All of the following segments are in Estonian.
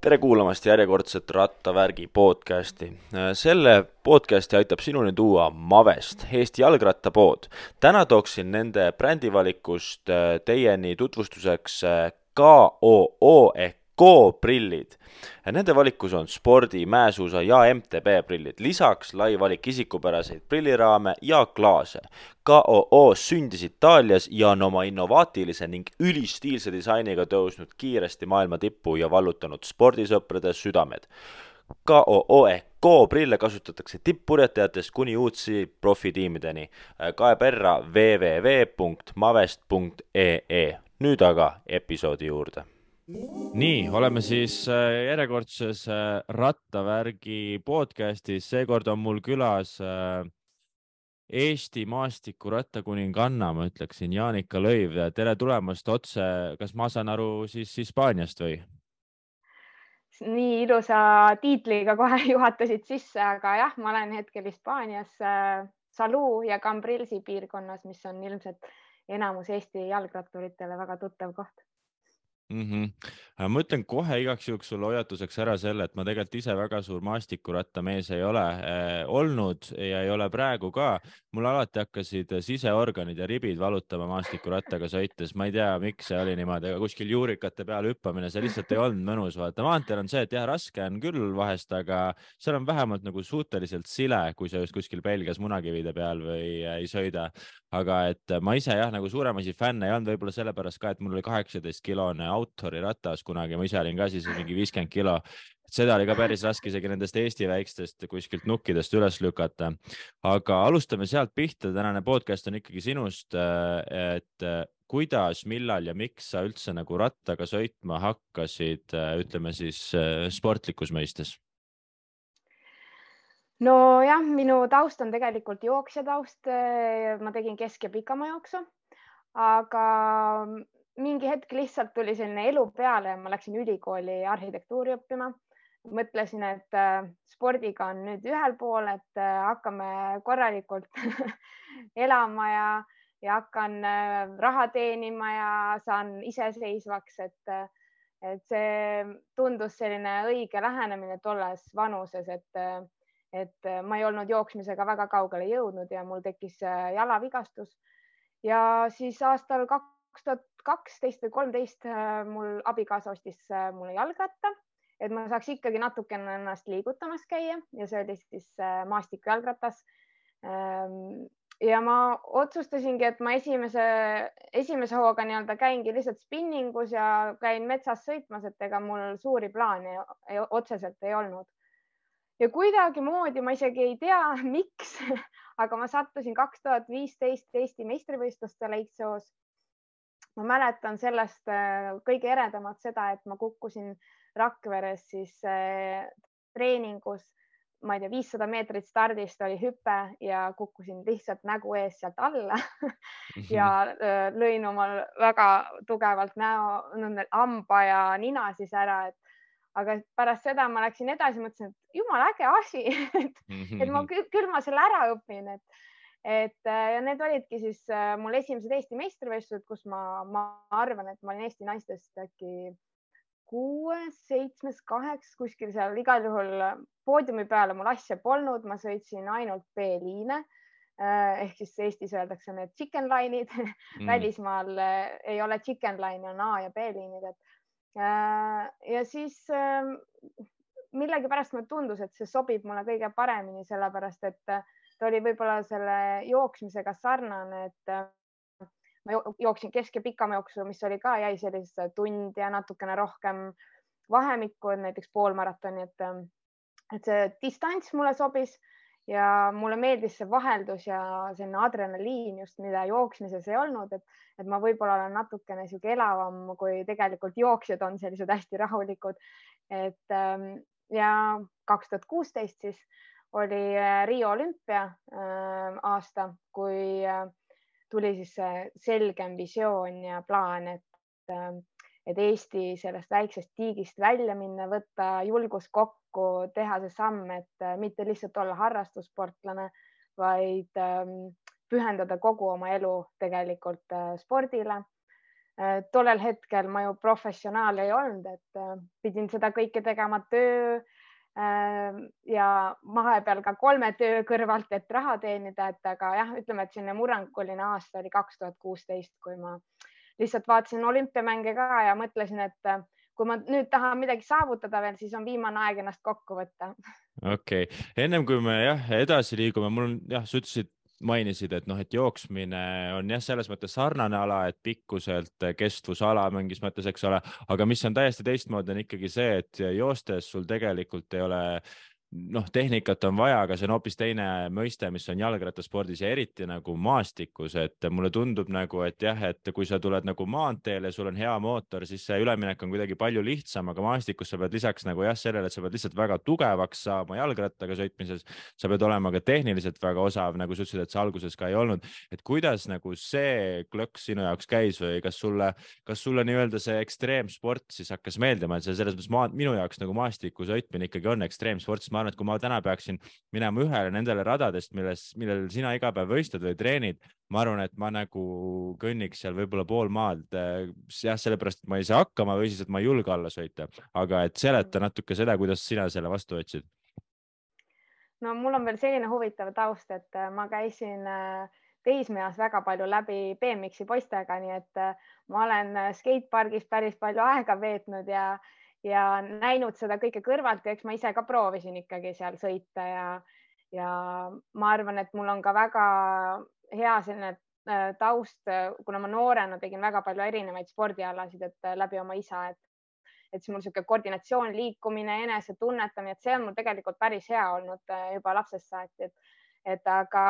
tere kuulamast järjekordset Rattavärgi podcasti. selle podcasti aitab sinuni tuua Mavest, Eesti jalgrattapood. täna tooksin nende brändivalikust äh, teieni tutvustuseks äh, KOO ehk Go prillid. Nende valikus on spordi, mäesuusa ja MTB prillid, lisaks lai valik isikupäraseid prilliraame ja klaase. KOO sündis Itaalias ja on oma innovaatilise ning ülistiilse disainiga tõusnud kiiresti maailma tippu ja vallutanud spordisõprade südamed. KOO ehk Go prille kasutatakse tippurjetajatest kuni UCI profitiimideni. kae perra www.mavest.ee. nüüd aga episoodi juurde nii, oleme siis äh, järjekordses äh, rattavärgi podcastis, seekord on mul külas äh, Eesti maastiku rattakuninganna, ma ütleksin, Jaanika Lõiv. tere tulemast otse, kas ma saan aru siis Hispaaniast või? nii ilusa tiitliga kohe juhatasid sisse, aga jah, ma olen hetkel Hispaanias Saluu ja Cambrilsi piirkonnas, mis on ilmselt enamus Eesti jalgratturitele väga tuttav koht mm. -hmm. ma ütlen kohe igaks juhuks sulle hoiatuseks ära selle, et ma tegelikult ise väga suur maastikurattamees ei ole äh, olnud ja ei ole praegu ka. mul alati hakkasid siseorganid ja ribid valutama maastikurattaga sõites, ma ei tea, miks see oli niimoodi, aga kuskil juurikate peal hüppamine, see lihtsalt ei olnud mõnus. vaata maanteel on see, et jah, raske on küll vahest, aga seal on vähemalt nagu suhteliselt sile, kui sa just kuskil Belgias munakivide peal või ei sõida. aga et ma ise jah, nagu suurem asi fänn ei olnud, võib-olla sellepärast ka, et mul oli kaheksateist kilone auto autori ratas kunagi, ma ise olin ka siis mingi viiskümmend kilo. seda oli ka päris raske isegi nendest Eesti väikestest kuskilt nukkidest üles lükata. aga alustame sealt pihta, tänane podcast on ikkagi sinust. et kuidas, millal ja miks sa üldse nagu rattaga sõitma hakkasid, ütleme siis sportlikus mõistes? nojah, minu taust on tegelikult jooksja taust. ma tegin kesk- ja pikamajooksu, aga mingi hetk lihtsalt tuli selline elu peale ja ma läksin ülikooli arhitektuuri õppima. mõtlesin, et äh, spordiga on nüüd ühel pool, et äh, hakkame korralikult elama ja, ja hakkan äh, raha teenima ja saan iseseisvaks, et, et see tundus selline õige lähenemine tolles vanuses, et, et ma ei olnud jooksmisega väga kaugele jõudnud ja mul tekkis jalavigastus ja siis aastal kaks kaks tuhat kaksteist või kolmteist äh, mul abikaasa ostis äh, mulle jalgratta, et ma saaks ikkagi natukene ennast liigutamas käia ja see oli siis äh, maastikujalgratas. Ähm, ja ma otsustasingi, et ma esimese, esimese hooga nii-öelda käingi lihtsalt spinningus ja käin metsas sõitmas, et ega mul suuri plaane otseselt ei olnud. ja kuidagimoodi ma isegi ei tea, miks, aga ma sattusin kaks tuhat viisteist Eesti meistrivõistlustele Ikssoos ma mäletan sellest äh, kõige eredamat seda, et ma kukkusin Rakveres siis äh, treeningus, ma ei tea, viissada meetrit stardist oli hüpe ja kukkusin lihtsalt nägu ees sealt alla ja äh, lõin omal väga tugevalt näo, hamba ja nina siis ära, et aga pärast seda ma läksin edasi, mõtlesin, et jumala äge asi et, et ma küll ma selle ära õpin, et et äh, ja need olidki siis äh, mul esimesed Eesti meistrivõistlused, kus ma, ma arvan, et ma olin Eesti naistest äkki kuues, seitsmes, kaheksas, kuskil seal igal juhul poodiumi peale mul asja polnud, ma sõitsin ainult B-liine äh, ehk siis Eestis öeldakse need chicken line'id mm. välismaal ei ole chicken line, on A ja B-liinid, et ja siis millegipärast mulle tundus, et see sobib mulle kõige paremini, sellepärast et ta oli võib-olla selle jooksmisega sarnane, et äh, ma jooksin kesk- ja pikamajooksu, mis oli ka, jäi sellisesse tund ja natukene rohkem vahemikku, näiteks poolmaratoni, et, äh, et see distants mulle sobis ja mulle meeldis see vaheldus ja selline adrenaliin just, mida jooksmises ei olnud, et, et ma võib-olla olen natukene sihuke elavam, kui tegelikult jooksjad on sellised hästi rahulikud. et ähm, ja kaks tuhat kuusteist siis oli äh, Riio olümpia äh, aasta, kui äh, tuli siis see selgem visioon ja plaan, et, et Eesti sellest väiksest tiigist välja minna, võtta julgus kokku, teha see samm, et mitte lihtsalt olla harrastussportlane, vaid pühendada kogu oma elu tegelikult spordile. tollel hetkel ma ju professionaal ei olnud, et pidin seda kõike tegema töö ja vahepeal ka kolme töö kõrvalt, et raha teenida, et aga jah, ütleme, et selline murranguline aasta oli kaks tuhat kuusteist, kui ma lihtsalt vaatasin olümpiamänge ka ja mõtlesin, et kui ma nüüd tahan midagi saavutada veel, siis on viimane aeg ennast kokku võtta. okei okay., ennem kui me jah edasi liigume, mul on jah, sa ütlesid, mainisid, et noh, et jooksmine on jah, selles mõttes sarnane ala, et pikkuselt kestvusala mingis mõttes, eks ole, aga mis on täiesti teistmoodi, on ikkagi see, et joostes sul tegelikult ei ole noh, tehnikat on vaja, aga see on hoopis teine mõiste, mis on jalgrattaspordis ja eriti nagu maastikus, et mulle tundub nagu, et jah, et kui sa tuled nagu maanteele, sul on hea mootor, siis see üleminek on kuidagi palju lihtsam, aga maastikus sa pead lisaks nagu jah, sellele, et sa pead lihtsalt väga tugevaks saama jalgrattaga sõitmises, sa pead olema ka tehniliselt väga osav, nagu sa ütlesid, et sa alguses ka ei olnud. et kuidas nagu see klõks sinu jaoks käis või kas sulle, kas sulle nii-öelda see ekstreemsport siis hakkas meeldima, et see selles mõttes maa, minu jaoks nagu maastiku sõitmine ikkagi on ekstreemsport, sest ma arvan, et kui ma täna peaksin minema ühele nendele radadest, milles, millel sina iga päev võistled või treenid, ma arvan, et ma nagu kõnniks seal võib-olla pool maad. Eh, jah, sellepärast, et ma ei saa hakkama või siis, et ma ei julge alla sõita, aga et seleta natuke seda, kuidas sina selle vastu võtsid. no mul on veel selline huvitav taust, et eh, ma käisin äh, teismeeas väga palju läbi BMX-i poistega, nii et ma olen skatepargis päris palju aega veetnud ja ja näinud seda kõike kõrvalt ja eks ma ise ka proovisin ikkagi seal sõita ja, ja ma arvan, et mul on ka väga hea selline äh, taust, kuna ma noorena tegin väga palju erinevaid spordialasid, et äh, läbi oma isa, et et siis mul niisugune koordinatsioon, liikumine, enesetunnetamine, et see on mul tegelikult päris hea olnud äh, juba lapsest saati, et, et aga,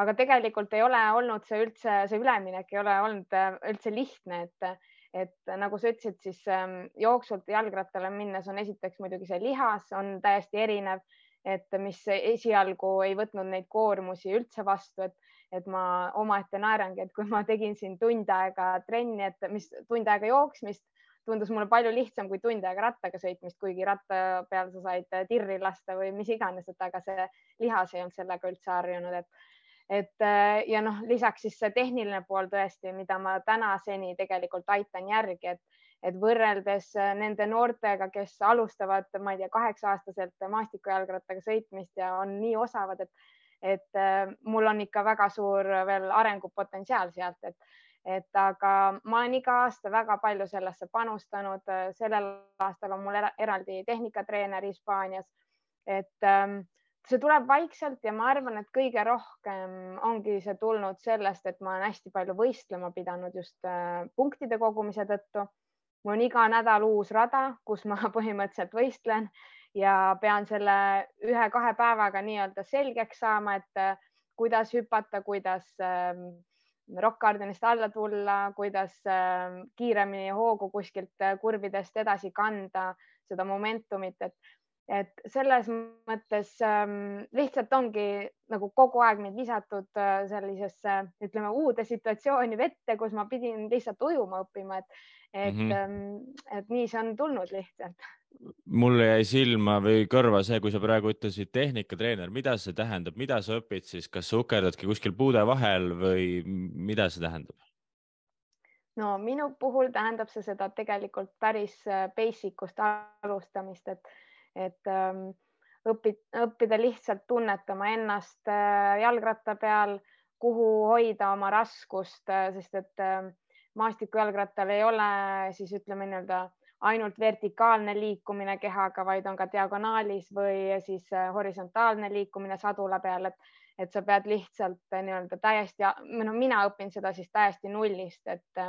aga tegelikult ei ole olnud see üldse, see üleminek ei ole olnud üldse lihtne, et et nagu sa ütlesid, siis ähm, jooksult jalgrattale minnes on esiteks muidugi see lihas on täiesti erinev, et mis esialgu ei võtnud neid koormusi üldse vastu, et, et ma omaette naerangi, et kui ma tegin siin tund aega trenni, et mis tund aega jooksmist, tundus mulle palju lihtsam kui tund aega rattaga sõitmist, kuigi ratta peal sa said tirri lasta või mis iganes, et aga see lihas ei olnud sellega üldse harjunud, et et äh, ja noh, lisaks siis see tehniline pool tõesti, mida ma tänaseni tegelikult aitan järgi, et, et võrreldes äh, nende noortega, kes alustavad, ma ei tea, kaheksa-aastaselt maastikujalgrattaga sõitmist ja on nii osavad, et, et äh, mul on ikka väga suur veel arengupotentsiaal sealt, et, et aga ma olen iga aasta väga palju sellesse panustanud. sellel aastal on mul eraldi tehnikatreener Hispaanias, et ähm, see tuleb vaikselt ja ma arvan, et kõige rohkem ongi see tulnud sellest, et ma olen hästi palju võistlema pidanud just äh, punktide kogumise tõttu. mul on iga nädal uus rada, kus ma põhimõtteliselt võistlen ja pean selle ühe-kahe päevaga nii-öelda selgeks saama, et äh, kuidas hüpata, kuidas ähm, rokkgardenist alla tulla, kuidas ähm, kiiremini hoogu kuskilt äh, kurvidest edasi kanda, seda momentumit, et et selles mõttes ähm, lihtsalt ongi nagu kogu aeg mind visatud äh, sellisesse, ütleme uude situatsiooni vette, kus ma pidin lihtsalt ujuma õppima, et, et mm, -hmm. et nii see on tulnud lihtsalt. mulle jäi silma või kõrva see, kui sa praegu ütlesid tehnikatreener, mida see tähendab, mida sa õpid siis, kas sa ukerdadki kuskil puude vahel või mida see tähendab? no minu puhul tähendab see seda tegelikult päris äh, basic ust alustamist, et et ähm, õpid, õppida lihtsalt tunnetama ennast äh, jalgratta peal, kuhu hoida oma raskust, äh, sest et äh, maastikujalgrattal ei ole siis ütleme nii-öelda ainult vertikaalne liikumine kehaga, vaid on ka diagonaalis või siis horisontaalne liikumine sadula peal, et, et sa pead lihtsalt nii-öelda täiesti, no mina õpin seda siis täiesti nullist, et,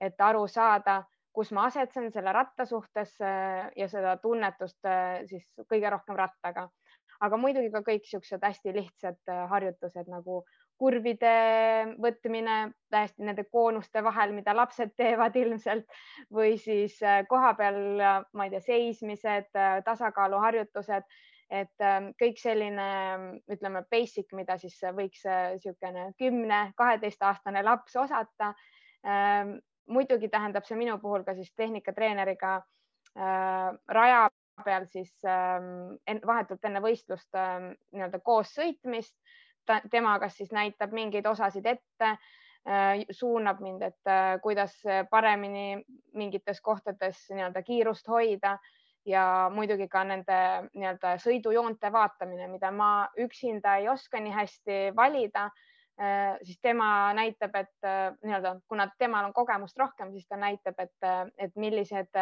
et aru saada kus ma asetsen selle ratta suhtes äh, ja seda tunnetust äh, siis kõige rohkem rattaga. aga muidugi ka kõik siuksed hästi lihtsad äh, harjutused nagu kurvide võtmine täiesti nende koonuste vahel, mida lapsed teevad ilmselt või siis kohapeal, ma ei tea, seismised, tasakaaluharjutused, et kõik selline, ütleme, basic, mida siis võiks niisugune kümne, kaheteistaastane laps osata muidugi tähendab see minu puhul ka siis tehnikatreeneriga äh, raja peal siis äh, vahetult enne võistlust äh, nii-öelda koos sõitmist, tema kas siis näitab mingeid osasid ette, suunab mind, et kuidas paremini mingites kohtades nii-öelda kiirust hoida ja muidugi ka nende nii-öelda sõidujoonte vaatamine, mida ma üksinda ei oska nii hästi valida. Äh, siis tema näitab, et äh, nii-öelda, kuna temal on kogemust rohkem, siis ta näitab, et, äh, et millised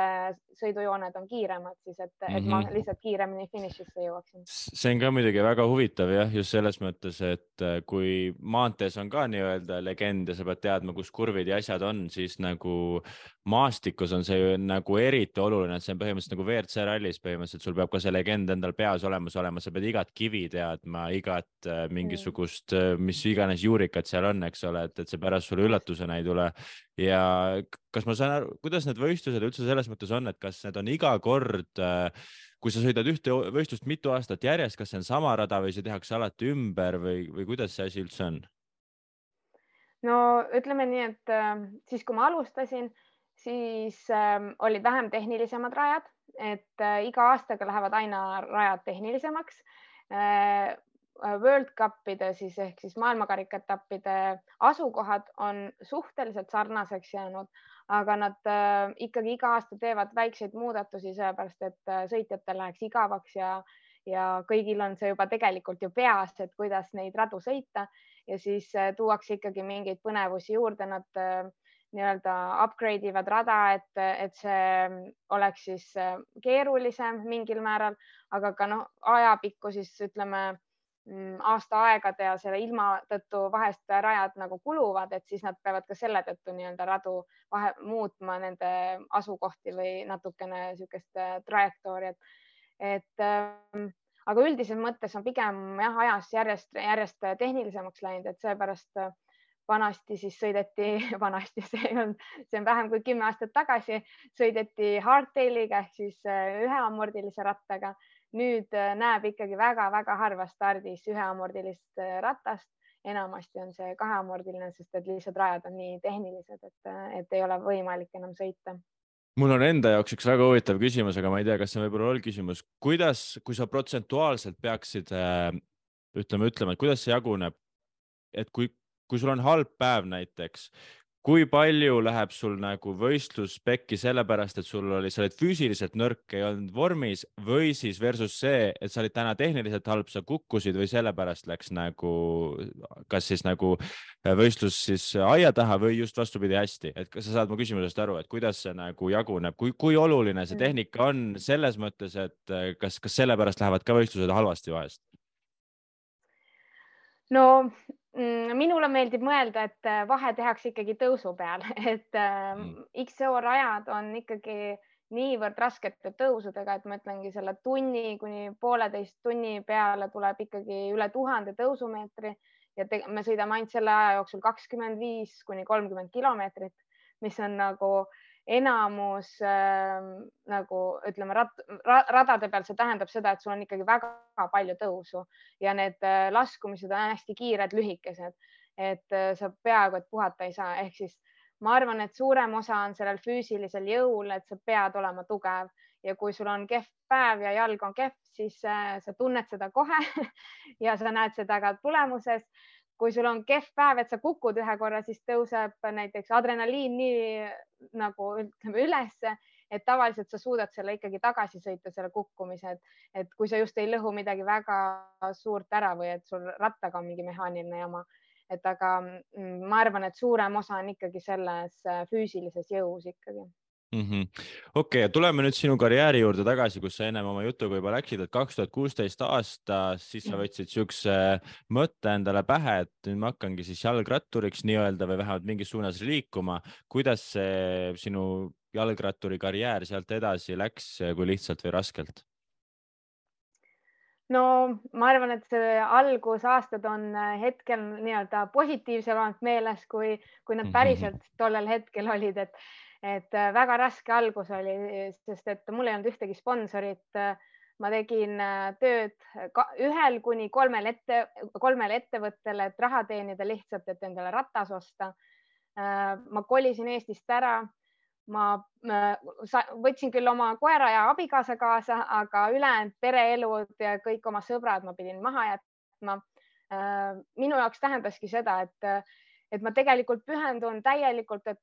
sõidujooned on kiiremad siis, et mm, -hmm. et ma mhm. lihtsalt kiiremini finišisse jõuaksin. see on ka muidugi väga huvitav jah, just selles mõttes, et kui maantees on ka nii-öelda legend ja sa pead teadma, kus kurvid ja asjad on, siis nagu maastikus on see ju nagu eriti oluline, et see on põhimõtteliselt nagu WRC rallis põhimõtteliselt, sul peab ka see legend endal peas olemas olema, sa pead igat kivi teadma, igat mingisugust, mis iganes juurikat seal on, eks ole, et, et see pärast sulle üllatusena ei tule. ja kas ma saan aru, kuidas need võistlused üldse selles mõttes on, et kas need on iga kord, äh, kui sa sõidad ühte võistlust mitu aastat järjest, kas see on sama rada või see tehakse alati ümber või, või kuidas see asi üldse on? no ütleme nii, et äh, siis, kui ma alustasin, siis äh, olid vähem tehnilisemad rajad, et äh, iga aastaga lähevad aina rajad tehnilisemaks Äh, World Cupide siis ehk siis maailmakarikaetappide asukohad on suhteliselt sarnaseks jäänud, aga nad äh, ikkagi iga aasta teevad väikseid muudatusi, sellepärast et äh, sõitjatel läheks igavaks ja, ja kõigil on see juba tegelikult ju peas, et kuidas neid radu sõita. Ja siis tuuakse ikkagi mingeid põnevusi juurde, nad nii-öelda upgrade ivad rada, et, et see oleks siis keerulisem mingil määral, aga ka noh, ajapikku siis ütleme Mm, aastaaegade ja selle ilma tõttu vahest rajad nagu kuluvad, et siis nad peavad ka selle tõttu nii-öelda radu vahe muutma nende asukohti või natukene niisugust äh, trajektooriat. et ähm, aga üldises mõttes on pigem jah, ajas järjest, järjest tehnilisemaks läinud, et seepärast äh, vanasti siis sõideti, vanasti see olnud, see on vähem kui kümme aastat tagasi, sõideti hardtailiga ehk siis äh, üheammordilise rattaga. Nüüd äh, näeb ikkagi väga-väga harva stardis üheamordilist äh, ratast, enamasti on see kaheamordiline, sest et lihtsalt rajad on nii tehnilised, et, et ei ole võimalik enam sõita. Mul on enda jaoks üks väga huvitav küsimus, aga ma ei tea, kas see võib-olla oli küsimus, kuidas, kui sa protsentuaalselt peaksid ütleme, ütlema, et kuidas see jaguneb, et kui, kui sul on halb päev näiteks, kui palju läheb sul nagu võistlus pekki sellepärast, et sul oli, sa olid füüsiliselt nõrk, ei olnud vormis või siis versus see, et sa olid täna tehniliselt halb, sa kukkusid või sellepärast läks nagu, kas siis nagu võistlus siis aia taha või just vastupidi hästi, et kas sa saad mu küsimusest aru, et kuidas see nagu jaguneb, kui, kui oluline see mm. tehnika on selles mõttes, et kas, kas sellepärast lähevad ka võistlused halvasti vahest? no minule meeldib mõelda, et äh, vahe tehakse ikkagi tõusu peal, et ähm, mm. XO rajad on ikkagi niivõrd raskete tõusudega, et ma ütlengi selle tunni kuni pooleteist tunni peale tuleb ikkagi üle tuhande tõusumeetri ja te, me sõidame ainult selle aja jooksul kakskümmend viis kuni kolmkümmend kilomeetrit, mis on nagu äh, enamus äh, nagu ütleme rad, radade peal, see tähendab seda, et sul on ikkagi väga palju tõusu ja need äh, laskumised on hästi kiired, lühikesed, et äh, sa peaaegu et puhata ei saa, ehk siis ma arvan, et suurem osa on sellel füüsilisel jõul, et sa pead olema tugev. Ja kui sul on kehv päev ja jalg on kehv, siis äh, sa tunned seda kohe ja sa näed seda ka tulemuses kui sul on kehv päev, et sa kukud ühe korra, siis tõuseb näiteks adrenaliin nii nagu ütleme ülesse, et tavaliselt sa suudad selle ikkagi tagasi sõita, selle kukkumise, et, et kui sa just ei lõhu midagi väga suurt ära või et sul rattaga on mingi mehaaniline jama, et aga mm, ma arvan, et suurem osa on ikkagi selles füüsilises jõus ikkagi mm -hmm.. okei okay,, tuleme nüüd sinu karjääri juurde tagasi, kus sa ennem oma jutuga juba läksid, et kaks tuhat kuusteist aastas, siis sa võtsid siukse mõtte endale pähe, et nüüd ma hakkangi siis jalgratturiks nii-öelda või vähemalt mingis suunas liikuma. kuidas see sinu jalgratturi karjäär sealt edasi läks, kui lihtsalt või raskelt? no ma arvan, et see algusaastad on hetkel nii-öelda positiivsemalt meeles, kui, kui nad mhm. päriselt tollel hetkel olid, et et äh, väga raske algus oli, sest et mul ei olnud ühtegi sponsorit. ma tegin äh, tööd ühel kuni kolmel ette, kolmele ettevõttele, et raha teenida lihtsalt, et endale ratas osta. Äh, ma kolisin Eestist ära. ma võtsin küll oma koera ja abikaasa kaasa, aga ülejäänud pereelud ja kõik oma sõbrad ma pidin maha jätma minu jaoks tähendaski seda, et, et ma tegelikult pühendun täielikult, et,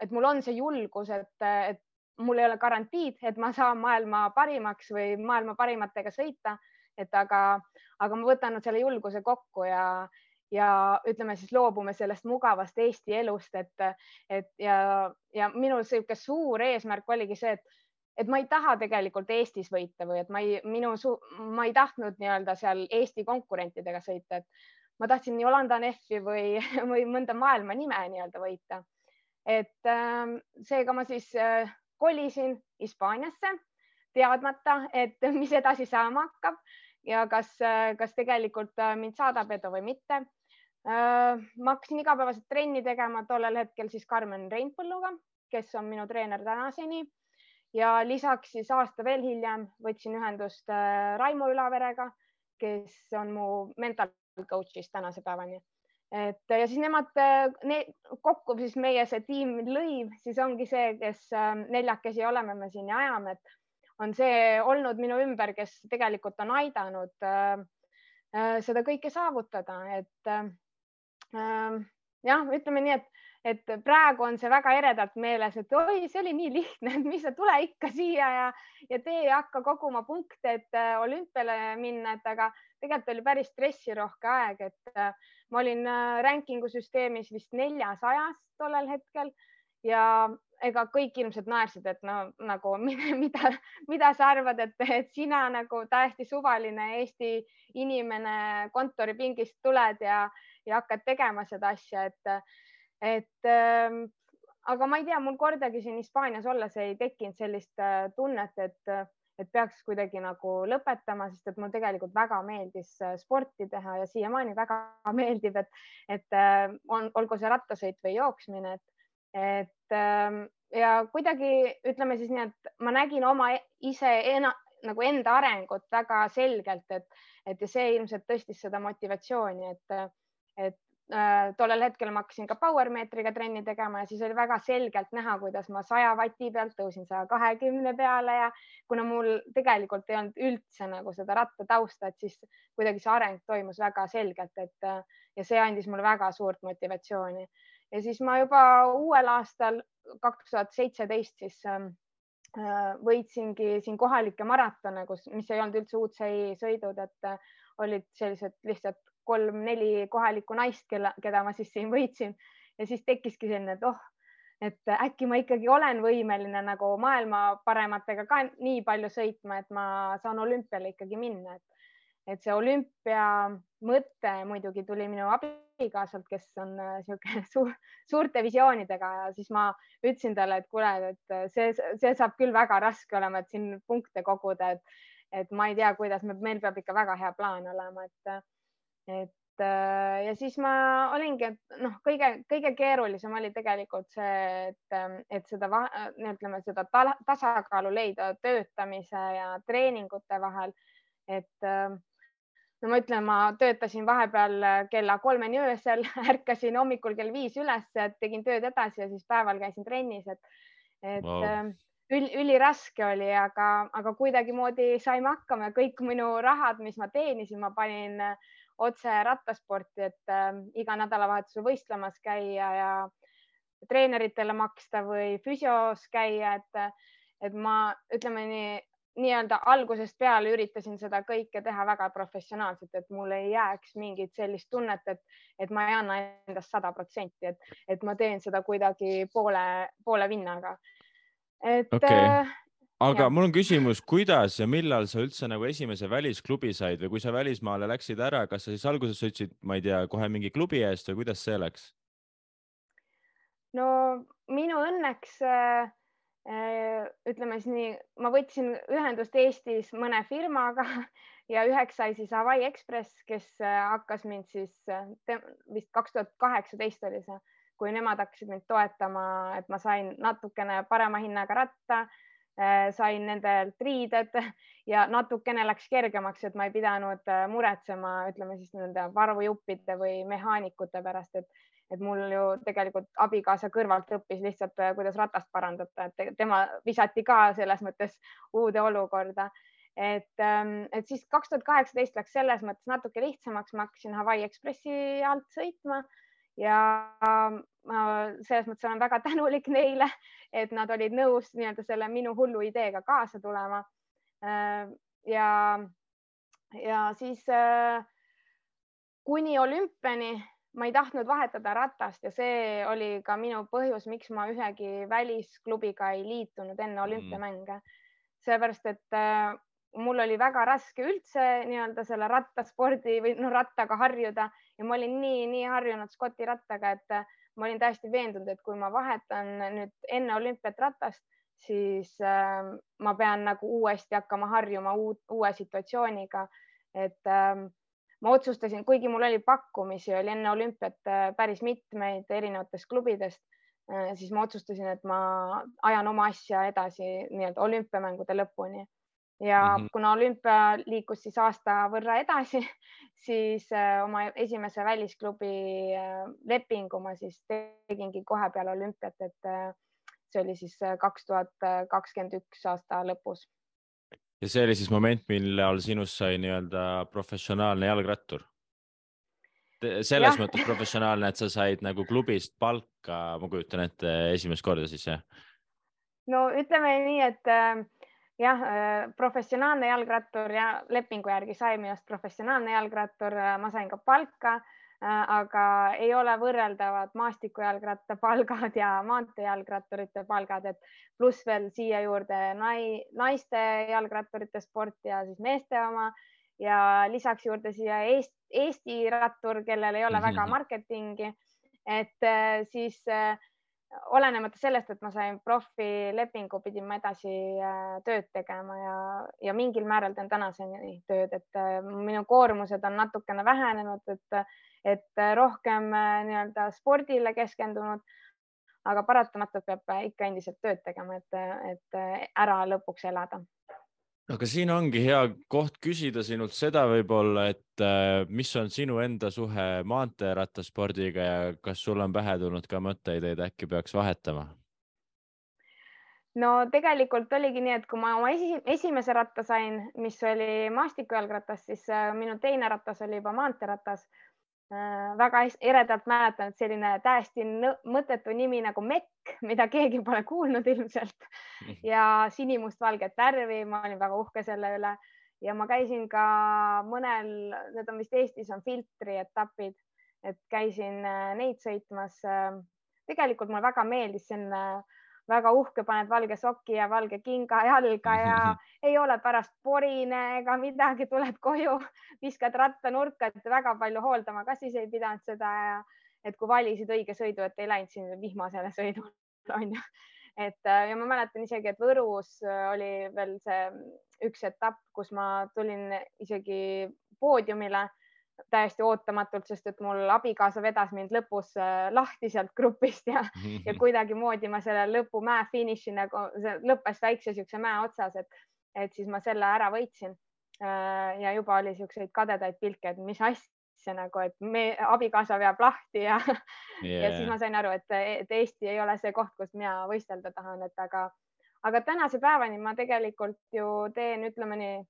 et mul on see julgus, et, et mul ei ole garantiid, et ma saan maailma parimaks või maailma parimatega sõita, et aga, aga ma võtan nüüd selle julguse kokku ja, ja ütleme siis loobume sellest mugavast Eesti elust, et, et ja, ja minu sihuke suur eesmärk oligi see, et, et ma ei taha tegelikult Eestis võita või et ma ei, minu, ma ei tahtnud nii-öelda seal Eesti konkurentidega sõita, et ma tahtsin Yolanda Neffi või, või mõnda maailma nime nii-öelda võita. Et äh, seega ma siis äh, kolisin Hispaaniasse teadmata, et mis edasi saama hakkab ja kas, kas tegelikult äh, mind saadab edu või mitte. Äh, ma hakkasin igapäevaselt trenni tegema tollel hetkel siis Karmen Reinpõlluga, kes on minu treener tänaseni ja lisaks siis aasta veel hiljem võtsin ühendust äh, Raimo Ülaverega, kes on mu mental coach'ist tänase päevani et ja siis nemad ne, kokku siis meie see tiim lõiv, siis ongi see, kes ähm, neljakesi oleme me siin ja ajame, et on see olnud minu ümber, kes tegelikult on aidanud äh, äh, seda kõike saavutada, et äh, jah, ütleme nii, et et praegu on see väga eredalt meeles, et oi, see oli nii lihtne, et mis sa tule ikka siia ja, ja tee ja hakka koguma punkte, et äh, olümpiale minna, et aga tegelikult oli päris stressirohke aeg, et äh, ma olin äh, rankingu süsteemis vist neljasajas tollel hetkel ja ega kõik inimesed naersid, et no nagu mida, mida sa arvad, et, et sina nagu täiesti suvaline Eesti inimene kontoripingist tuled ja, ja hakkad tegema seda asja, et et äh, aga ma ei tea, mul kordagi siin Hispaanias olles ei tekkinud sellist äh, tunnet, et, et peaks kuidagi nagu lõpetama, sest et mul tegelikult väga meeldis äh, sporti teha ja siiamaani väga meeldib, et, et äh, on, olgu see rattasõit või jooksmine, et, et äh, ja kuidagi ütleme siis nii, et ma nägin oma ise ena, nagu enda arengut väga selgelt, et, et ja see ilmselt tõstis seda motivatsiooni, et, et tollel hetkel ma hakkasin ka power meetriga trenni tegema ja siis oli väga selgelt näha, kuidas ma saja vati pealt tõusin saja kahekümne peale ja kuna mul tegelikult ei olnud üldse nagu seda rattatausta, et siis kuidagi see areng toimus väga selgelt, et ja see andis mulle väga suurt motivatsiooni. ja siis ma juba uuel aastal, kaks tuhat seitseteist, siis ähm, äh, võitsingi siin kohalikke maratone, kus, mis ei olnud üldse UCI-sõidud, et äh, olid sellised lihtsalt kolm-neli kohalikku naist, kelle, keda ma siis siin võitsin. Ja siis tekkiski selline, et oh, et äkki ma ikkagi olen võimeline nagu maailma parematega ka nii palju sõitma, et ma saan olümpiale ikkagi minna, et, et see olümpia mõte muidugi tuli minu abikaasalt, kes on niisugune suur, suurte visioonidega. Ja siis ma ütlesin talle, et kuule, et see, see saab küll väga raske olema, et siin punkte koguda, et, et ma ei tea, kuidas me, meil peab ikka väga hea plaan olema, et et äh, ja siis ma olingi, et noh, kõige-kõige keerulisem oli tegelikult see, et, ähm, et seda, ütleme seda tasakaalu leida töötamise ja treeningute vahel. et ähm, no ma ütlen, ma töötasin vahepeal kella kolmeni öösel, ärkasin hommikul kell viis üles, tegin tööd edasi ja siis päeval käisin trennis, et, et wow. Ähm, üli, üliraske oli, aga, aga kuidagimoodi saime hakkama ja kõik minu rahad, mis ma teenisin, ma panin äh, otse rattasporti, et äh, iga nädalavahetusel võistlemas käia ja treeneritele maksta või füsios käia, et, et ma ütleme nii, nii-öelda algusest peale üritasin seda kõike teha väga professionaalselt, et mul ei jääks mingit sellist tunnet, et, et ma ei anna endast sada protsenti, et, et ma teen seda kuidagi poole, poole vinnaga. et okay. Äh, aga ja. mul on küsimus, kuidas ja millal sa üldse nagu esimese välisklubi said või kui sa välismaale läksid ära, kas sa siis alguses sõitsid, ma ei tea, kohe mingi klubi eest või kuidas see läks? no minu õnneks äh, äh, ütleme siis nii, ma võtsin ühendust Eestis mõne firmaga ja üheks sai siis Hawaii Express, kes äh, hakkas mind siis vist kaks tuhat kaheksateist oli see, kui nemad hakkasid mind toetama, et ma sain natukene parema hinnaga ratta Äh, sain nendelt riided ja natukene läks kergemaks, et ma ei pidanud äh, muretsema, ütleme siis nende varujuppide või mehaanikute pärast, et, et mul ju tegelikult abikaasa kõrvalt õppis lihtsalt, äh, kuidas ratast parandada, et tema visati ka selles mõttes uude olukorda. et, ähm, et siis kaks tuhat kaheksateist läks selles mõttes natuke lihtsamaks, ma hakkasin Hawaii Ekspressi alt sõitma ja ma selles mõttes olen väga tänulik neile, et nad olid nõus nii-öelda selle minu hullu ideega kaasa tulema. Äh, ja, ja siis äh, kuni olümpiani ma ei tahtnud vahetada ratast ja see oli ka minu põhjus, miks ma ühegi välisklubiga ei liitunud enne mm. olümpiamänge. seepärast, et äh, mul oli väga raske üldse nii-öelda selle rattaspordi või noh, rattaga harjuda ja ma olin nii, nii harjunud Scotti rattaga, et ma olin täiesti veendunud, et kui ma vahetan nüüd enne olümpiat ratast, siis äh, ma pean nagu uuesti hakkama harjuma uut, uue situatsiooniga. et äh, ma otsustasin, kuigi mul oli pakkumisi, oli enne olümpiat äh, päris mitmeid erinevatest klubidest äh,, siis ma otsustasin, et ma ajan oma asja edasi nii-öelda olümpiamängude lõpuni ja mm -hmm. kuna olümpia liikus siis aasta võrra edasi, siis äh, oma esimese välisklubi äh, lepingu ma siis tegingi kohe peale olümpiat, et äh, see oli siis kaks tuhat kakskümmend üks aasta lõpus. ja see oli siis moment, millal sinust sai nii-öelda professionaalne jalgrattur? selles ja. mõttes professionaalne, et sa said nagu klubist palka, ma kujutan ette, esimest korda siis jah? no ütleme nii, et äh, jah, äh, professionaalne jalgrattur ja lepingu järgi sai minust professionaalne jalgrattur, äh, ma sain ka palka, äh, aga ei ole võrreldavad maastikujalgratta palgad ja maanteejalgratturite palgad, et pluss veel siia juurde nai, naiste jalgratturite sport ja siis meeste oma. Ja lisaks juurde siia Eesti, Eesti rattur, kellel ei ole väga marketingi, et siis äh, olenemata sellest, et ma sain profilepingu, pidin ma edasi äh, tööd tegema ja, ja mingil määral teen tänaseni tööd, et äh, minu koormused on natukene vähenenud, et, et rohkem äh, nii-öelda spordile keskendunud. aga paratamatult peab ikka endiselt tööd tegema, et, et ära lõpuks elada aga siin ongi hea koht küsida sinult seda võib-olla, et äh, mis on sinu enda suhe maanteerattaspordiga ja kas sul on pähe tulnud ka mõtteid, et äkki peaks vahetama? no tegelikult oligi nii, et kui ma oma esi, esimese ratta sain, mis oli maastikujalgratas, siis äh, minu teine ratas oli juba maanteeratas väga eredalt mäletan, et selline täiesti mõttetu nimi nagu Mekk, mida keegi pole kuulnud ilmselt ja sinimustvalget värvi, ma olin väga uhke selle üle ja ma käisin ka mõnel, need on vist Eestis on filtri etapid, et käisin äh, neid sõitmas. Äh, tegelikult mulle väga meeldis selline väga uhke, paned valge soki ja valge kinga jalga ja ei ole pärast porine ega midagi, tuled koju, viskad ratta nurka, et väga palju hooldama ka siis ei pidanud seda ja et kui valisid õige sõidu, et ei läinud siin vihmasele sõidule onju. et ja ma mäletan isegi, et Võrus oli veel see üks etapp, kus ma tulin isegi poodiumile täiesti ootamatult, sest et mul abikaasa vedas mind lõpus äh, lahti sealt grupist ja ja kuidagimoodi ma selle lõpu mäe finiši nagu, see lõppes väikse siukse mäe otsas, et, et siis ma selle ära võitsin. Äh, ja juba oli siukseid kadedaid pilke, et mis asja nagu, et me, abikaasa veab lahti ja yeah., ja siis ma sain aru, et, et Eesti ei ole see koht, kus mina võistelda tahan, et aga, aga tänase päevani ma tegelikult ju teen, ütleme nii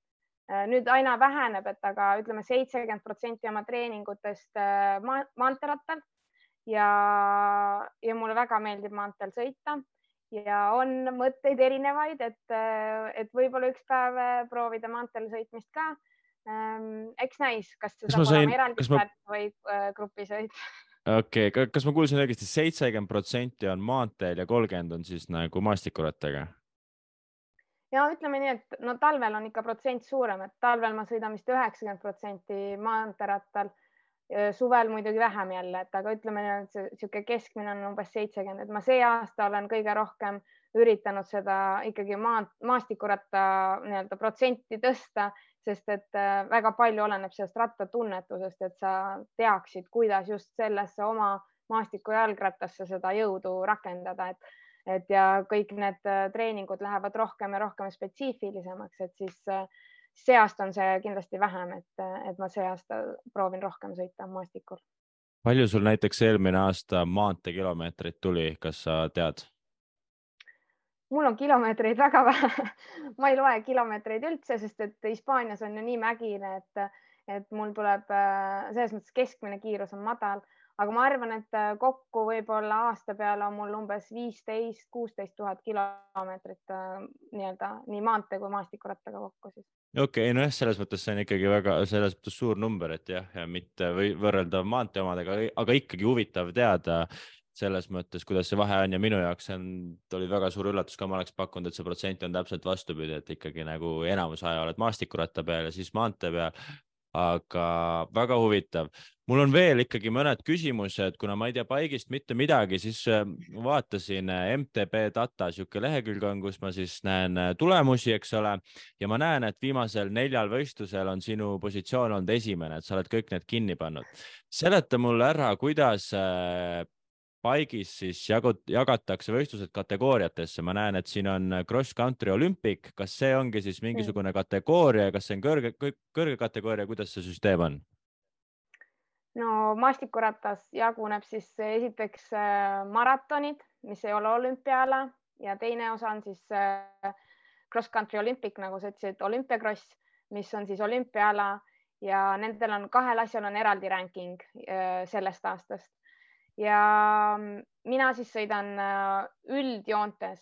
nüüd aina väheneb, et aga ütleme, seitsekümmend protsenti oma treeningutest äh, ma maanteerattal ja, ja mulle väga meeldib maanteel sõita ja on mõtteid erinevaid, et, äh, et võib-olla üks päev proovida maanteel sõitmist ka. Ähm, eks näis, kas see kas saab sain, olema eraldi ma... või grupisõit okei okay,, kas ma kuulsin õigesti, seitsekümmend protsenti on maanteel ja kolmkümmend on siis nagu maastikurattaga? Ja ütleme nii, et no talvel on ikka protsent suurem, et talvel ma sõidan vist üheksakümmend protsenti maanteerattal. suvel muidugi vähem jälle, et aga ütleme et see niisugune keskmine on umbes seitsekümmend, et ma see aasta olen kõige rohkem üritanud seda ikkagi maa, maastikuratta nii-öelda protsenti tõsta, sest et väga palju oleneb sellest rattatunnetusest, et sa teaksid, kuidas just sellesse oma maastikujalgrattasse seda jõudu rakendada, et et ja kõik need äh, treeningud lähevad rohkem ja rohkem spetsiifilisemaks, et siis äh, see aasta on see kindlasti vähem, et, et ma see aasta proovin rohkem sõita maastikul. palju sul näiteks eelmine aasta maanteekilomeetreid tuli, kas sa tead? mul on kilomeetreid väga vähe ma ei loe kilomeetreid üldse, sest et Hispaanias on ju nii mägine, et, et mul tuleb äh, selles mõttes keskmine kiirus on madal, aga ma arvan, et äh, kokku võib-olla aasta peale on mul umbes viisteist, kuusteist tuhat kilomeetrit äh, nii-öelda nii maantee kui maastikurattaga kokku siis. okei okay,, nojah, selles mõttes see on ikkagi väga selles mõttes suur number, et jah, ja mitte või võrreldav maantee omadega, aga ikkagi huvitav teada selles mõttes, kuidas see vahe on ja minu jaoks on, oli väga suur üllatus ka, ma oleks pakkunud, et see protsent on täpselt vastupidi, et ikkagi nagu enamus aja oled maastikuratta peal ja siis maantee peal. Aga väga huvitav, mul on veel ikkagi mõned küsimused, kuna ma ei tea paigist mitte midagi, siis äh, vaatasin äh, MTB data sihuke lehekülg on, kus ma siis näen äh, tulemusi, eks ole, ja ma näen, et viimasel neljal võistlusel on sinu positsioon olnud esimene, et sa oled kõik need kinni pannud. seleta mulle ära, kuidas paigis siis jagut, jagatakse võistlused kategooriatesse, ma näen, et siin on cross country olümpik, kas see ongi siis mingisugune kategooria, kas see on kõrge, kõrge kategooria, kuidas see süsteem on? no maastikuratas jaguneb siis esiteks äh, maratonid, mis ei ole olümpiaala ja teine osa on siis äh, cross country olümpik, nagu sa ütlesid, olümpiakross, mis on siis olümpiaala. Ja nendel on kahel asjal on eraldi ranking äh, sellest aastast ja mina siis sõidan äh, üldjoontes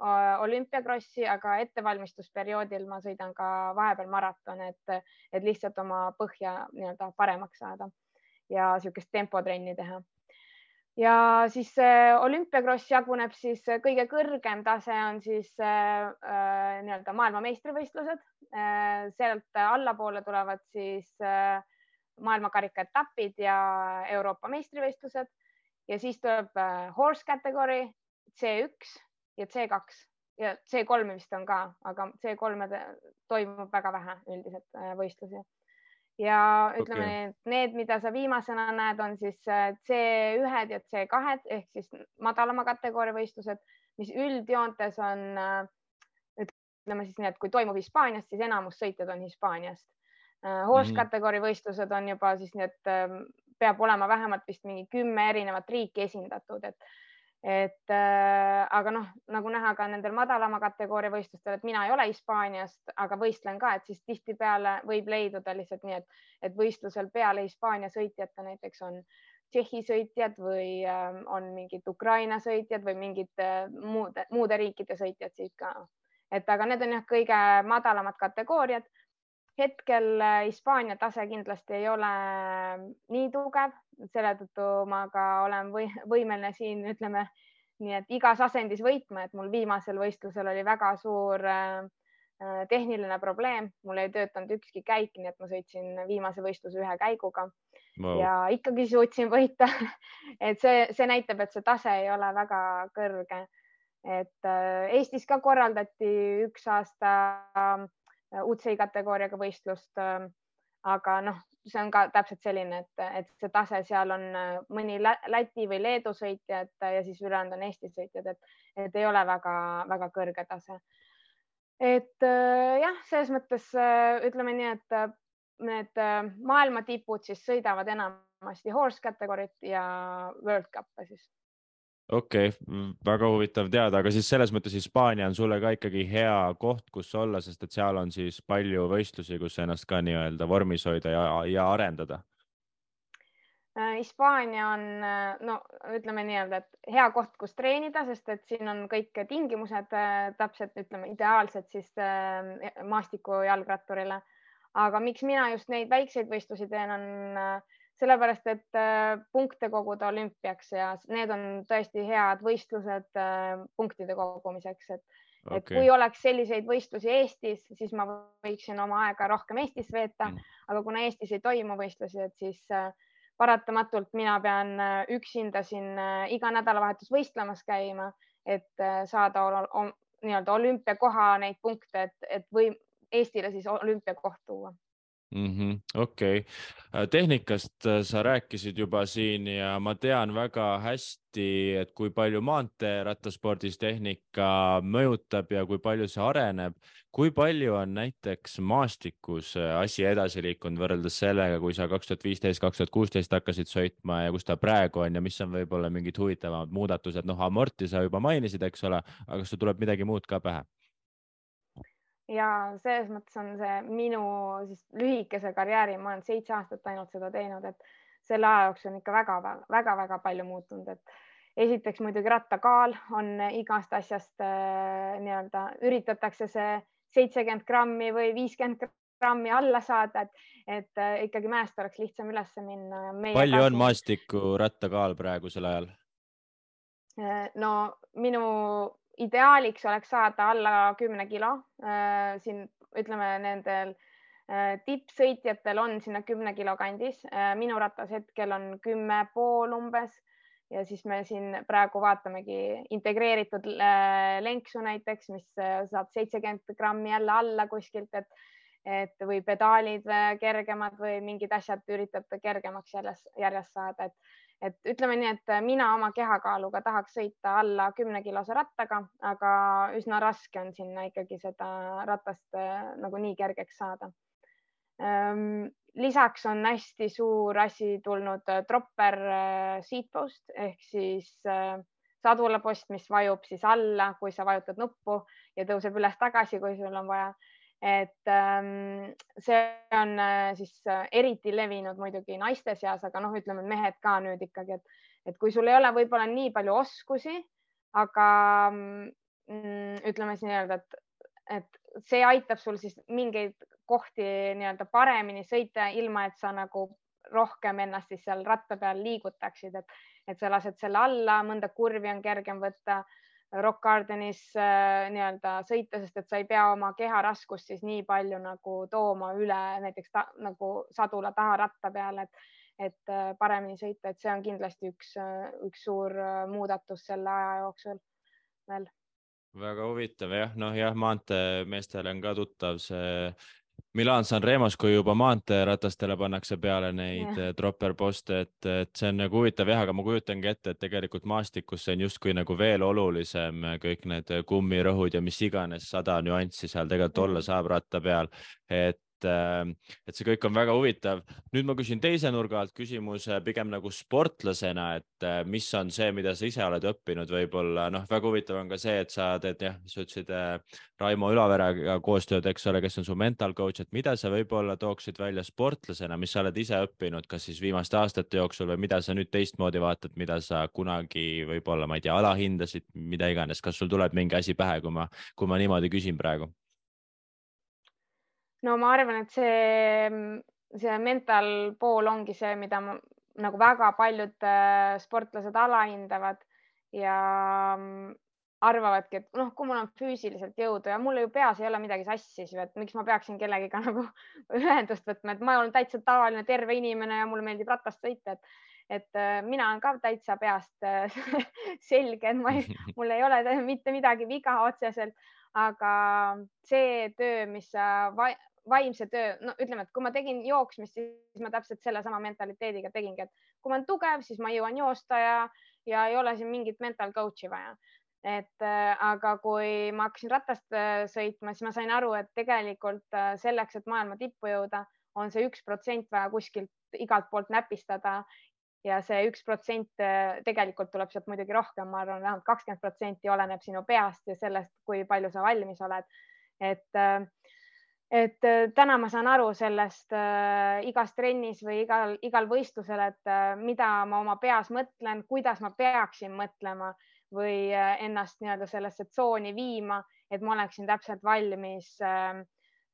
äh, olümpiakrossi, aga ettevalmistusperioodil ma sõidan ka vahepeal maratone, et, et lihtsalt oma põhja nii-öelda paremaks saada ja niisugust tempotrenni teha. ja siis äh, olümpiakross jaguneb siis kõige kõrgem tase on siis äh, nii-öelda maailmameistrivõistlused äh,. sealt allapoole tulevad siis äh, maailmakarika etapid ja Euroopa meistrivõistlused ja siis tuleb äh, horse kategooria C1 ja C2 ja C3 vist on ka, aga C3 toimub väga vähe üldiselt äh, võistlusi. ja ütleme okay. et need, mida sa viimasena näed, on siis äh, C1-d ja C2-d ehk siis madalama kategooria võistlused, mis üldjoontes on, ütleme siis nii, et kui toimub Hispaanias, siis enamus sõitjad on Hispaaniast. Horse mm -hmm. kategooria võistlused on juba siis need ähm, peab olema vähemalt vist mingi kümme erinevat riiki esindatud, et, et äh, aga noh, nagu näha ka nendel madalama kategooria võistlustel, et mina ei ole Hispaaniast, aga võistlen ka, et siis tihtipeale võib leiduda lihtsalt nii, et, et võistlusel peale Hispaania sõitjate näiteks on Tšehhi sõitjad või äh, on mingid Ukraina sõitjad või mingid äh, muude, muude riikide sõitjad siit ka. et aga need on jah, kõige madalamad kategooriad hetkel äh, Hispaania tase kindlasti ei ole äh, nii tugev, selle tõttu ma ka olen või, võimeline siin ütleme nii, et igas asendis võitma, et mul viimasel võistlusel oli väga suur äh, tehniline probleem, mul ei töötanud ükski käik, nii et ma sõitsin viimase võistluse ühe käiguga wow. ja ikkagi suutsin võita et see, see näitab, et see tase ei ole väga kõrge. et Eestis ka korraldati üks aasta UCI kategooriaga võistlust. Ähm, aga noh, see on ka täpselt selline, et, et see tase seal on äh, mõni Läti või Leedu sõitjad ja siis ülejäänud on Eesti sõitjad, et, et ei ole väga-väga kõrge tase. et äh, jah, selles mõttes äh, ütleme nii, et need maailma tipud siis sõidavad enamasti horse kategooriat ja World Cup'e siis okei okay,, väga huvitav teada, aga siis selles mõttes Hispaania on sulle ka ikkagi hea koht, kus olla, sest et seal on siis palju võistlusi, kus ennast ka nii-öelda vormis hoida ja, ja arendada. Äh, Hispaania on, äh, no ütleme nii-öelda, et hea koht, kus treenida, sest et siin on kõik tingimused äh, täpselt, ütleme ideaalsed siis maastikujalgratturile. aga miks mina just neid väikseid võistlusi teen, on sellepärast et äh, punkte koguda olümpiaks ja need on tõesti head võistlused äh, punktide kogumiseks, et okay. et kui oleks selliseid võistlusi Eestis, siis ma võiksin oma aega rohkem Eestis veeta mm., aga kuna Eestis ei toimu võistlusi, et siis äh, paratamatult mina pean üksinda siin iga nädalavahetus võistlemas käima, et saada nii-öelda olümpiakoha neid punkte, et, et või Eestile siis olümpiakoht tuua mm -hmm,. okei okay., tehnikast äh, sa rääkisid juba siin ja ma tean väga hästi, et kui palju maanteerattaspordis tehnika mõjutab ja kui palju see areneb. kui palju on näiteks maastikus äh, asi edasi liikunud võrreldes sellega, kui sa kaks tuhat viisteist, kaks tuhat kuusteist hakkasid sõitma ja kus ta praegu on ja mis on võib-olla mingid huvitavamad muudatused, noh, amorti sa juba mainisid, eks ole, aga kas sul tuleb midagi muud ka pähe? Ja selles mõttes on see minu siis lühikese karjääri, ma olen seitse aastat ainult seda teinud, et selle aja jooksul on ikka väga-väga-väga palju muutunud, et esiteks muidugi rattakaal on igast asjast äh, nii-öelda üritatakse see seitsekümmend grammi või viiskümmend grammi alla saada, et, et äh, ikkagi mäest oleks lihtsam üles minna. palju on maastiku rattakaal praegusel ajal? Äh, no minu ideaaliks oleks saada alla kümne kilo äh,. siin ütleme, nendel äh, tippsõitjatel on sinna kümne kilo kandis äh,. minu ratas hetkel on kümme pool umbes ja siis me siin praegu vaatamegi integreeritud lenksu näiteks, mis saab seitsekümmend grammi jälle alla kuskilt, et et või pedaalid kergemad või mingid asjad üritate kergemaks järjest, järjest saada, et et ütleme nii, et mina oma kehakaaluga tahaks sõita alla kümne kilose rattaga, aga üsna raske on sinna ikkagi seda ratast äh, nagu nii kergeks saada. Lisaks on hästi suur asi tulnud äh, dropper äh, seatpost ehk siis sadulapost, mis vajub siis alla, kui sa vajutad nuppu ja tõuseb üles tagasi, kui sul on vaja et ähm, see on äh, siis äh, eriti levinud muidugi naiste seas, aga noh, ütleme mehed ka nüüd ikkagi, et, et kui sul ei ole võib-olla nii palju oskusi, aga mm, ütleme siis nii-öelda, et, et see aitab sul siis mingeid kohti nii-öelda paremini sõita, ilma et sa nagu rohkem ennast siis seal ratta peal liigutaksid, et, et sa lased selle alla, mõnda kurvi on kergem võtta Rock Gardenis äh, nii-öelda sõita, sest et sa ei pea oma keha raskust siis nii palju nagu tooma üle näiteks ta, nagu sadula taha ratta peale, et, et äh, paremini sõita, et see on kindlasti üks, äh, üks suur muudatus selle aja jooksul veel. väga huvitav jah, noh jah, maanteemeestele on ka tuttav see Milan San Remos, kui juba maanteeratastele pannakse peale neid yeah. dropper poste, et, et see on nagu huvitav jah, aga ma kujutangi ette, et tegelikult maastikus see on justkui nagu veel olulisem, kõik need kummirõhud ja mis iganes sada nüanssi seal tegelikult olla saab ratta peal. et et, äh, et see kõik on väga huvitav. nüüd ma küsin teise nurga alt küsimuse pigem nagu sportlasena, et äh, mis on see, mida sa ise oled õppinud, võib-olla noh, väga huvitav on ka see, et sa teed jah, sa ütlesid äh, Raimo Ülaverega koostööd, eks ole, kes on su mental coach, et mida sa võib-olla tooksid välja sportlasena, mis sa oled ise õppinud, kas siis viimaste aastate jooksul või mida sa nüüd teistmoodi vaatad, mida sa kunagi võib-olla, ma ei tea, alahindasid, mida iganes, kas sul tuleb mingi asi pähe, kui ma, kui ma niimoodi küsin praegu? No ma arvan, et see, see mental pool ongi see, mida ma, nagu väga paljud äh, sportlased alahindavad ja mm, arvavadki, et noh, kui mul on füüsiliselt jõudu ja mul ju peas ei ole midagi sassis ju, et miks ma peaksin kellegiga nagu ühendust võtma, et ma olen täitsa tavaline terve inimene ja mulle meeldib ratast sõita, et et äh, mina olen ka täitsa peast äh, selge, et ma ei, mul ei ole mitte midagi viga otseselt, aga see töö, mis sa vaimse töö, no ütleme, et kui ma tegin jooksmist, siis ma täpselt sellesama mentaliteediga tegingi, et kui ma olen tugev, siis ma jõuan joosta ja, ja ei ole siin mingit mental coach'i vaja. et äh, aga kui ma hakkasin ratast äh, sõitma, siis ma sain aru, et tegelikult äh, selleks, et maailma tippu jõuda, on see üks protsent vaja kuskilt igalt poolt näpistada ja see üks protsent äh, tegelikult tuleb sealt muidugi rohkem, ma arvan, vähemalt kakskümmend protsenti oleneb sinu peast ja sellest, kui palju sa valmis oled. et äh, et äh, täna ma saan aru sellest äh, igas trennis või igal, igal võistlusel, et äh, mida ma oma peas mõtlen, kuidas ma peaksin mõtlema või äh, ennast nii-öelda sellesse tsooni viima, et ma oleksin täpselt valmis äh,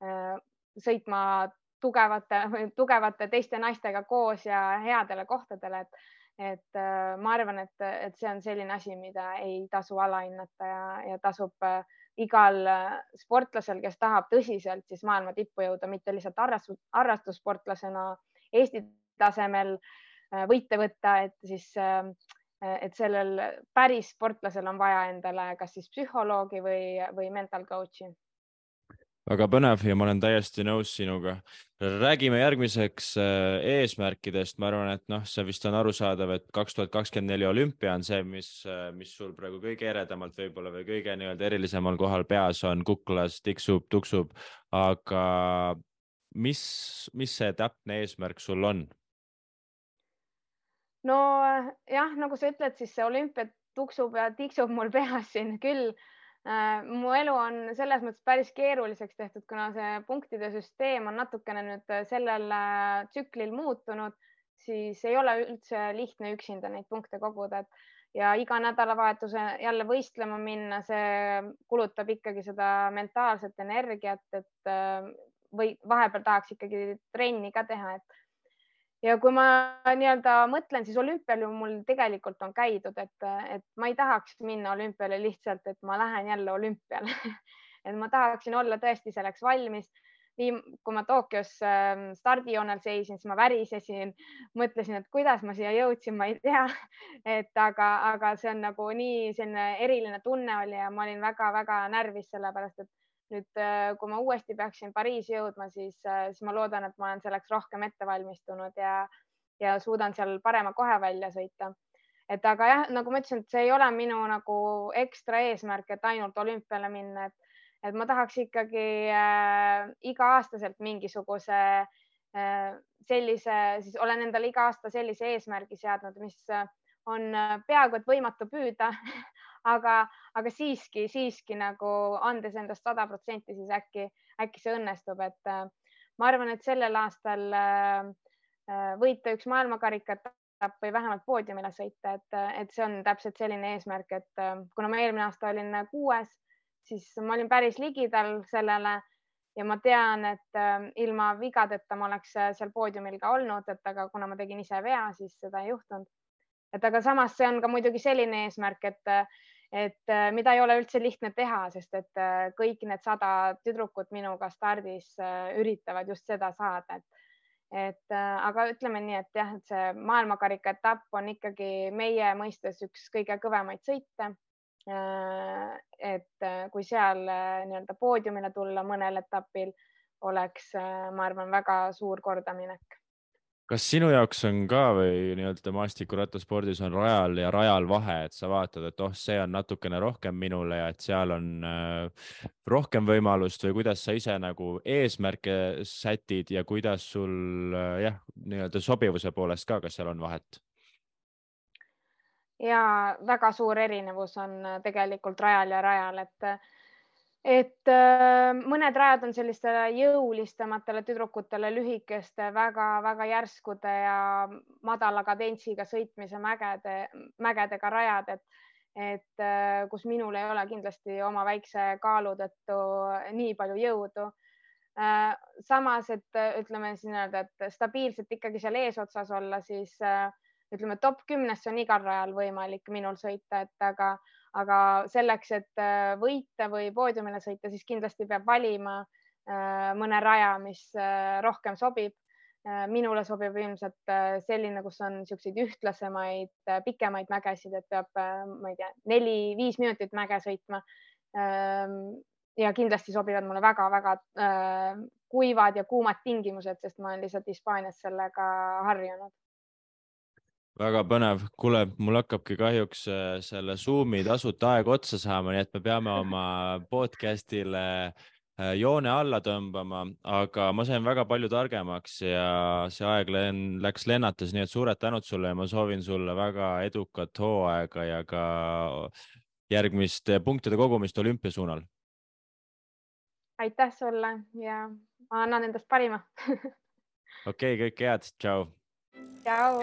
äh, sõitma tugevate, tugevate teiste naistega koos ja headele kohtadele, et et äh, ma arvan, et, et see on selline asi, mida ei tasu alahinnata ja, ja tasub äh, igal äh, sportlasel, kes tahab tõsiselt siis maailma tippu jõuda, mitte lihtsalt harrastus, harrastussportlasena Eesti tasemel võite võtta, et siis, et sellel päris sportlasel on vaja endale kas siis psühholoogi või, või mental coach'i väga põnev ja ma olen täiesti nõus sinuga. räägime järgmiseks äh, eesmärkidest, ma arvan, et noh, see vist on arusaadav, et kaks tuhat kakskümmend neli olümpia on see, mis, äh, mis sul praegu kõige eredamalt võib-olla või kõige nii-öelda erilisemal kohal peas on, kuklas tiksub, tuksub, aga mis, mis see täpne eesmärk sul on? no jah, nagu sa ütled, siis see olümpia tuksub ja tiksub mul peas siin küll Äh, mu elu on selles mõttes päris keeruliseks tehtud, kuna see punktide süsteem on natukene nüüd äh, sellel äh, tsüklil muutunud, siis ei ole üldse lihtne üksinda neid punkte koguda, et ja iga nädalavahetuse jälle võistlema minna, see kulutab ikkagi seda mentaalset energiat, et või vahepeal tahaks ikkagi trenni ka teha, et ja kui ma nii-öelda mõtlen, siis olümpial ju mul tegelikult on käidud, et, et ma ei tahaks minna olümpiale lihtsalt, et ma lähen jälle olümpiale et ma tahaksin olla tõesti selleks valmis. nii kui ma Tokyos ähm, stardijoonel seisin, siis ma värisesin, mõtlesin, et kuidas ma siia jõudsin, ma ei tea. et aga, aga see on nagu nii selline eriline tunne oli ja ma olin väga-väga närvis, sellepärast et nüüd, äh, kui ma uuesti peaksin Pariisi jõudma, siis, äh, siis ma loodan, et ma olen selleks rohkem ette valmistunud ja, ja suudan seal parema kohe välja sõita. et aga jah, nagu ma ütlesin, et see ei ole minu nagu ekstra eesmärk, et ainult olümpiale minna, et, et ma tahaks ikkagi äh, iga-aastaselt mingisuguse äh, sellise, siis olen endale iga aasta sellise eesmärgi seadnud, mis on äh, peaaegu et võimatu püüda aga, aga siiski, siiski nagu andes endast sada protsenti, siis äkki, äkki see õnnestub, et äh, ma arvan, et sellel aastal äh, äh, võita üks maailmakarikaetapp või vähemalt poodiumile sõita, et, et see on täpselt selline eesmärk, et kuna ma eelmine aasta olin kuues, siis ma olin päris ligidal sellele ja ma tean, et ilma vigadeta ma oleks seal poodiumil ka olnud, et aga kuna ma tegin ise vea, siis seda ei juhtunud. Et aga samas see on ka muidugi selline eesmärk, et et äh, mida ei ole üldse lihtne teha, sest et äh, kõik need sada tüdrukut minuga stardis äh, üritavad just seda saada, et et aga ütleme nii, et jah, et see maailmakarika etapp on ikkagi meie mõistes üks kõige kõvemaid sõite. et kui seal nii-öelda poodiumile tulla mõnel etapil, oleks, ma arvan, väga suur kordaminek kas sinu jaoks on ka või nii-öelda maastikurattaspordis on rajal ja rajal vahe, et sa vaatad, et oh, see on natukene rohkem minule ja et seal on äh, rohkem võimalust või kuidas sa ise nagu eesmärke sätid ja kuidas sul äh, jah, nii-öelda sobivuse poolest ka, kas seal on vahet? ja väga suur erinevus on tegelikult rajal ja rajal, et et äh, mõned rajad on sellistele jõulisematele tüdrukutele lühikeste väga-väga järskude ja madala kadentsiga sõitmise mägede, mägedega rajad, et, et äh, kus minul ei ole kindlasti oma väikse kaalu tõttu nii palju jõudu äh,. samas, et ütleme siis nii-öelda, et stabiilselt ikkagi seal eesotsas olla, siis äh, ütleme, top kümnesse on igal rajal võimalik minul sõita, et aga aga selleks, et äh, võita või poodiumile sõita, siis kindlasti peab valima äh, mõne raja, mis äh, rohkem sobib. minule sobib ilmselt selline, kus on niisuguseid ühtlasemaid, pikemaid mägesid, et peab, ma ei tea, neli-viis minutit mäge sõitma. Ähm, ja kindlasti sobivad mulle väga-väga kuivad ja kuumad tingimused, sest ma olen lihtsalt Hispaanias sellega harjunud väga põnev, kuule, mul hakkabki kahjuks äh, selle Zoomi tasuta aeg otsa saama, nii et me peame oma podcast'ile äh, joone alla tõmbama, aga ma sain väga palju targemaks ja see aeg läks lennates, nii et suured tänud sulle ja ma soovin sulle väga edukat hooaega ja ka järgmist punktide kogumist olümpia suunal. aitäh sulle ja ma annan endast parima. Okei okay,, kõike head, tšau 加油